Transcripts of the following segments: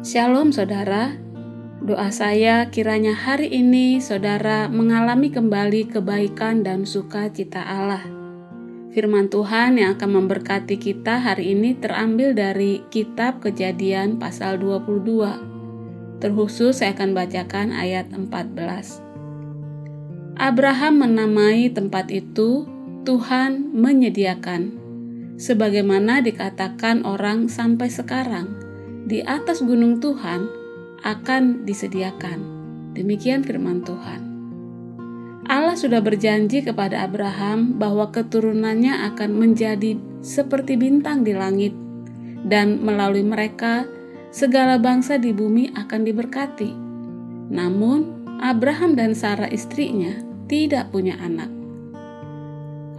Shalom saudara, doa saya kiranya hari ini saudara mengalami kembali kebaikan dan sukacita Allah. Firman Tuhan yang akan memberkati kita hari ini terambil dari kitab kejadian pasal 22. Terkhusus saya akan bacakan ayat 14. Abraham menamai tempat itu Tuhan menyediakan sebagaimana dikatakan orang sampai sekarang, di atas gunung Tuhan akan disediakan. Demikian firman Tuhan. Allah sudah berjanji kepada Abraham bahwa keturunannya akan menjadi seperti bintang di langit, dan melalui mereka segala bangsa di bumi akan diberkati. Namun, Abraham dan Sarah istrinya tidak punya anak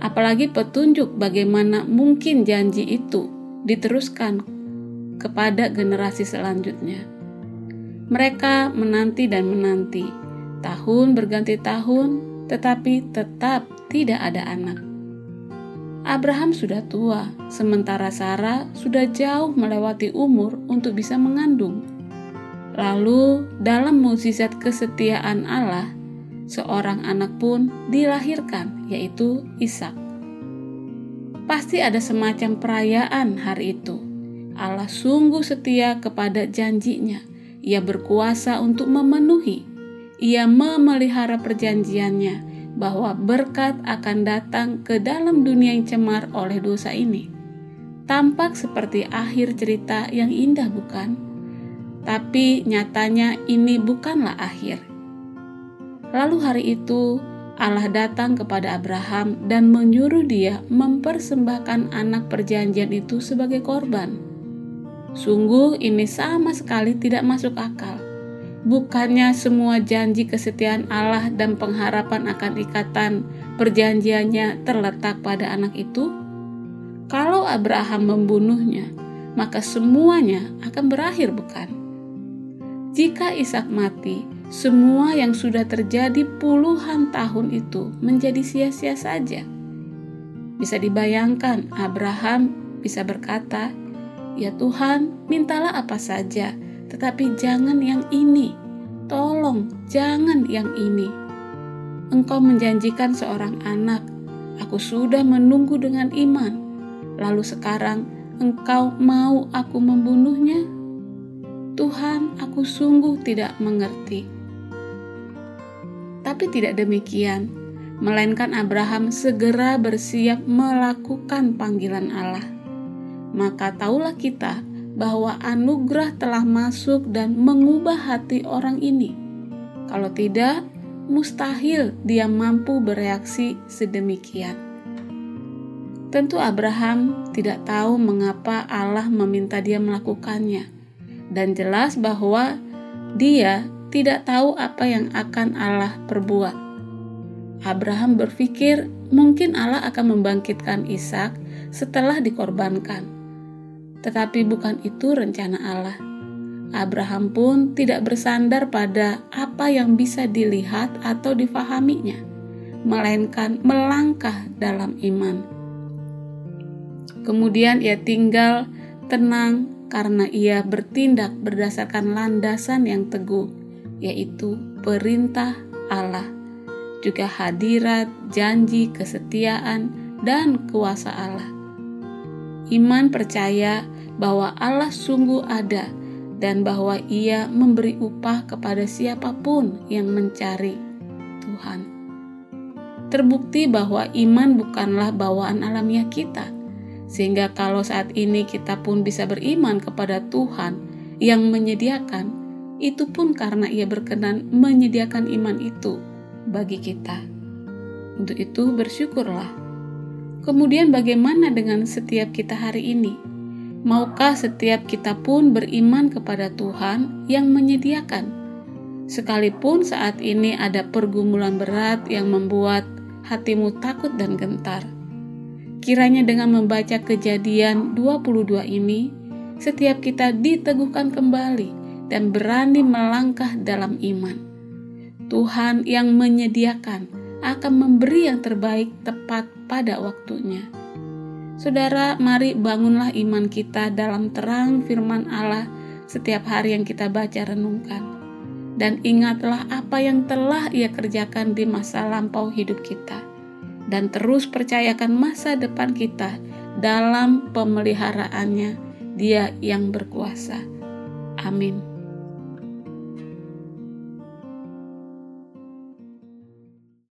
apalagi petunjuk bagaimana mungkin janji itu diteruskan kepada generasi selanjutnya. Mereka menanti dan menanti, tahun berganti tahun, tetapi tetap tidak ada anak. Abraham sudah tua, sementara Sarah sudah jauh melewati umur untuk bisa mengandung. Lalu, dalam mukjizat kesetiaan Allah, seorang anak pun dilahirkan, yaitu Ishak. Pasti ada semacam perayaan hari itu. Allah sungguh setia kepada janjinya. Ia berkuasa untuk memenuhi. Ia memelihara perjanjiannya bahwa berkat akan datang ke dalam dunia yang cemar oleh dosa ini. Tampak seperti akhir cerita yang indah, bukan? Tapi nyatanya ini bukanlah akhir Lalu hari itu Allah datang kepada Abraham dan menyuruh dia mempersembahkan anak perjanjian itu sebagai korban. Sungguh ini sama sekali tidak masuk akal. Bukannya semua janji kesetiaan Allah dan pengharapan akan ikatan perjanjiannya terletak pada anak itu? Kalau Abraham membunuhnya, maka semuanya akan berakhir bukan? Jika Ishak mati, semua yang sudah terjadi puluhan tahun itu menjadi sia-sia saja. Bisa dibayangkan, Abraham bisa berkata, "Ya Tuhan, mintalah apa saja, tetapi jangan yang ini. Tolong, jangan yang ini. Engkau menjanjikan seorang anak, aku sudah menunggu dengan iman. Lalu sekarang engkau mau aku membunuhnya?" Tuhan, aku sungguh tidak mengerti. Tapi tidak demikian, melainkan Abraham segera bersiap melakukan panggilan Allah. Maka taulah kita bahwa anugerah telah masuk dan mengubah hati orang ini. Kalau tidak, mustahil dia mampu bereaksi sedemikian. Tentu Abraham tidak tahu mengapa Allah meminta dia melakukannya, dan jelas bahwa dia tidak tahu apa yang akan Allah perbuat. Abraham berpikir mungkin Allah akan membangkitkan Ishak setelah dikorbankan. Tetapi bukan itu rencana Allah. Abraham pun tidak bersandar pada apa yang bisa dilihat atau difahaminya, melainkan melangkah dalam iman. Kemudian ia tinggal tenang karena ia bertindak berdasarkan landasan yang teguh yaitu perintah Allah, juga hadirat, janji, kesetiaan, dan kuasa Allah. Iman percaya bahwa Allah sungguh ada dan bahwa Ia memberi upah kepada siapa pun yang mencari Tuhan. Terbukti bahwa iman bukanlah bawaan alamiah kita, sehingga kalau saat ini kita pun bisa beriman kepada Tuhan yang menyediakan itu pun karena ia berkenan menyediakan iman itu bagi kita. Untuk itu bersyukurlah. Kemudian bagaimana dengan setiap kita hari ini? Maukah setiap kita pun beriman kepada Tuhan yang menyediakan? Sekalipun saat ini ada pergumulan berat yang membuat hatimu takut dan gentar. Kiranya dengan membaca kejadian 22 ini, setiap kita diteguhkan kembali dan berani melangkah dalam iman. Tuhan yang menyediakan akan memberi yang terbaik tepat pada waktunya. Saudara, mari bangunlah iman kita dalam terang firman Allah setiap hari yang kita baca renungkan. Dan ingatlah apa yang telah Ia kerjakan di masa lampau hidup kita. Dan terus percayakan masa depan kita dalam pemeliharaannya Dia yang berkuasa. Amin.